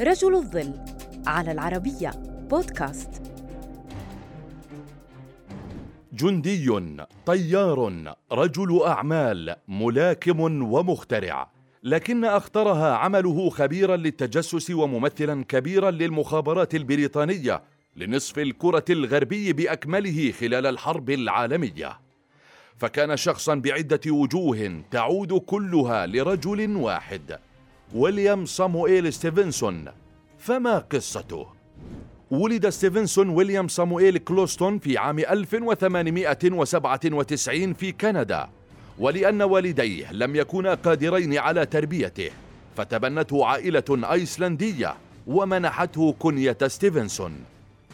رجل الظل على العربية بودكاست. جندي طيار رجل أعمال ملاكم ومخترع. لكن أخطرها عمله خبيرا للتجسس وممثلا كبيرا للمخابرات البريطانية لنصف الكرة الغربي بأكمله خلال الحرب العالمية. فكان شخصا بعدة وجوه تعود كلها لرجل واحد. ويليام صامويل ستيفنسون. فما قصته؟ ولد ستيفنسون ويليام صامويل كلوستون في عام 1897 في كندا. ولأن والديه لم يكونا قادرين على تربيته فتبنته عائلة أيسلندية ومنحته كنية ستيفنسون.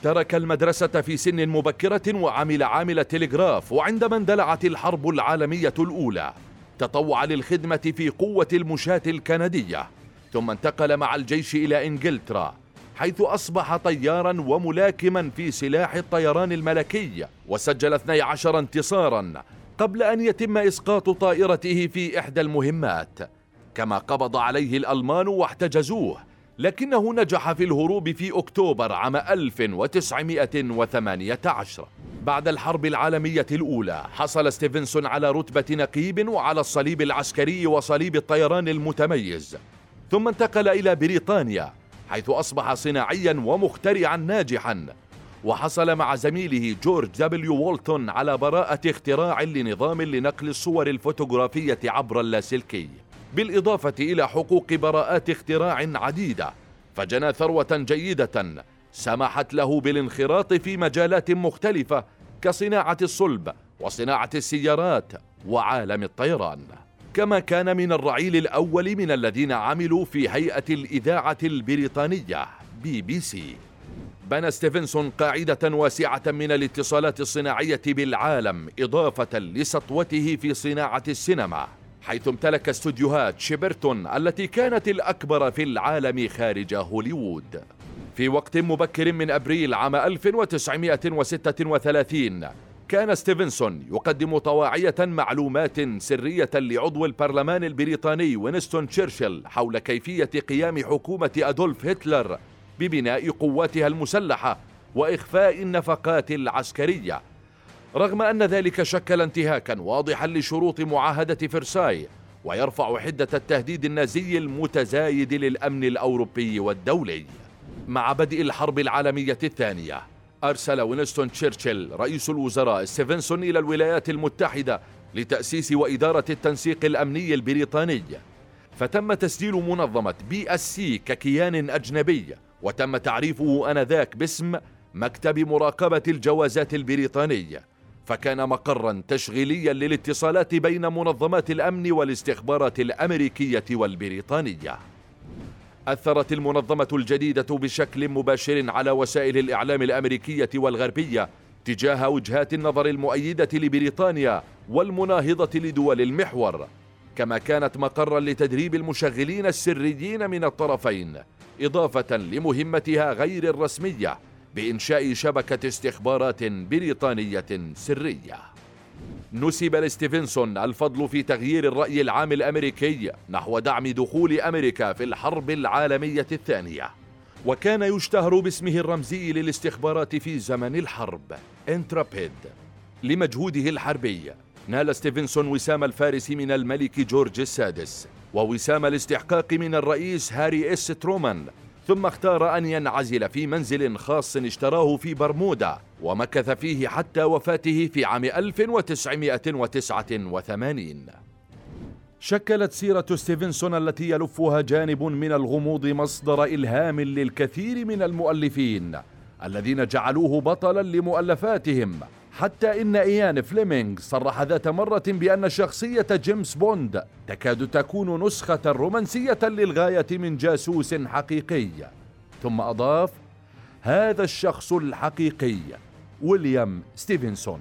ترك المدرسة في سن مبكرة وعمل عامل تلغراف وعندما اندلعت الحرب العالمية الأولى. تطوع للخدمة في قوة المشاة الكندية ثم انتقل مع الجيش إلى إنجلترا حيث أصبح طيارا وملاكما في سلاح الطيران الملكي وسجل 12 انتصارا قبل أن يتم إسقاط طائرته في إحدى المهمات. كما قبض عليه الألمان واحتجزوه لكنه نجح في الهروب في أكتوبر عام 1918 بعد الحرب العالمية الأولى حصل ستيفنسون على رتبة نقيب وعلى الصليب العسكري وصليب الطيران المتميز. ثم انتقل إلى بريطانيا حيث أصبح صناعيا ومخترعا ناجحا. وحصل مع زميله جورج دبليو وولتون على براءة اختراع لنظام لنقل الصور الفوتوغرافية عبر اللاسلكي. بالإضافة إلى حقوق براءات اختراع عديدة فجنى ثروة جيدة. سمحت له بالانخراط في مجالات مختلفة كصناعة الصلب وصناعة السيارات وعالم الطيران. كما كان من الرعيل الأول من الذين عملوا في هيئة الإذاعة البريطانية بي بي سي. بنى ستيفنسون قاعدة واسعة من الاتصالات الصناعية بالعالم إضافة لسطوته في صناعة السينما حيث امتلك استوديوهات شيبرتون التي كانت الأكبر في العالم خارج هوليوود. في وقت مبكر من أبريل عام 1936 كان ستيفنسون يقدم طواعية معلومات سرية لعضو البرلمان البريطاني وينستون تشرشل حول كيفية قيام حكومة أدولف هتلر ببناء قواتها المسلحة وإخفاء النفقات العسكرية. رغم أن ذلك شكل انتهاكا واضحا لشروط معاهدة فرساي ويرفع حدة التهديد النازي المتزايد للأمن الأوروبي والدولي. مع بدء الحرب العالمية الثانية. أرسل وينستون تشرشل رئيس الوزراء ستيفنسون إلى الولايات المتحدة لتأسيس وإدارة التنسيق الأمني البريطاني. فتم تسجيل منظمة بي إس سي ككيان أجنبي وتم تعريفه آنذاك باسم مكتب مراقبة الجوازات البريطانية فكان مقرا تشغيليا للاتصالات بين منظمات الأمن والاستخبارات الأمريكية والبريطانية. أثرت المنظمة الجديدة بشكل مباشر على وسائل الإعلام الأمريكية والغربية تجاه وجهات النظر المؤيدة لبريطانيا والمناهضة لدول المحور. كما كانت مقرا لتدريب المشغلين السريين من الطرفين إضافة لمهمتها غير الرسمية بإنشاء شبكة استخبارات بريطانية سرية. نسب لستيفنسون الفضل في تغيير الرأي العام الأمريكي نحو دعم دخول أمريكا في الحرب العالمية الثانية. وكان يشتهر باسمه الرمزي للاستخبارات في زمن الحرب. Intrepid لمجهوده الحربي نال ستيفنسون وسام الفارس من الملك جورج السادس ووسام الاستحقاق من الرئيس هاري إس ترومان ثم اختار أن ينعزل في منزل خاص اشتراه في برمودا ومكث فيه حتى وفاته في عام 1989 شكلت سيرة ستيفنسون التي يلفها جانب من الغموض مصدر إلهام للكثير من المؤلفين الذين جعلوه بطلا لمؤلفاتهم. حتى إن إيان فليمينغ صرح ذات مرة بأن شخصية جيمس بوند تكاد تكون نسخة رومانسية للغاية من جاسوس حقيقي. ثم أضاف هذا الشخص الحقيقي ويليام ستيفنسون.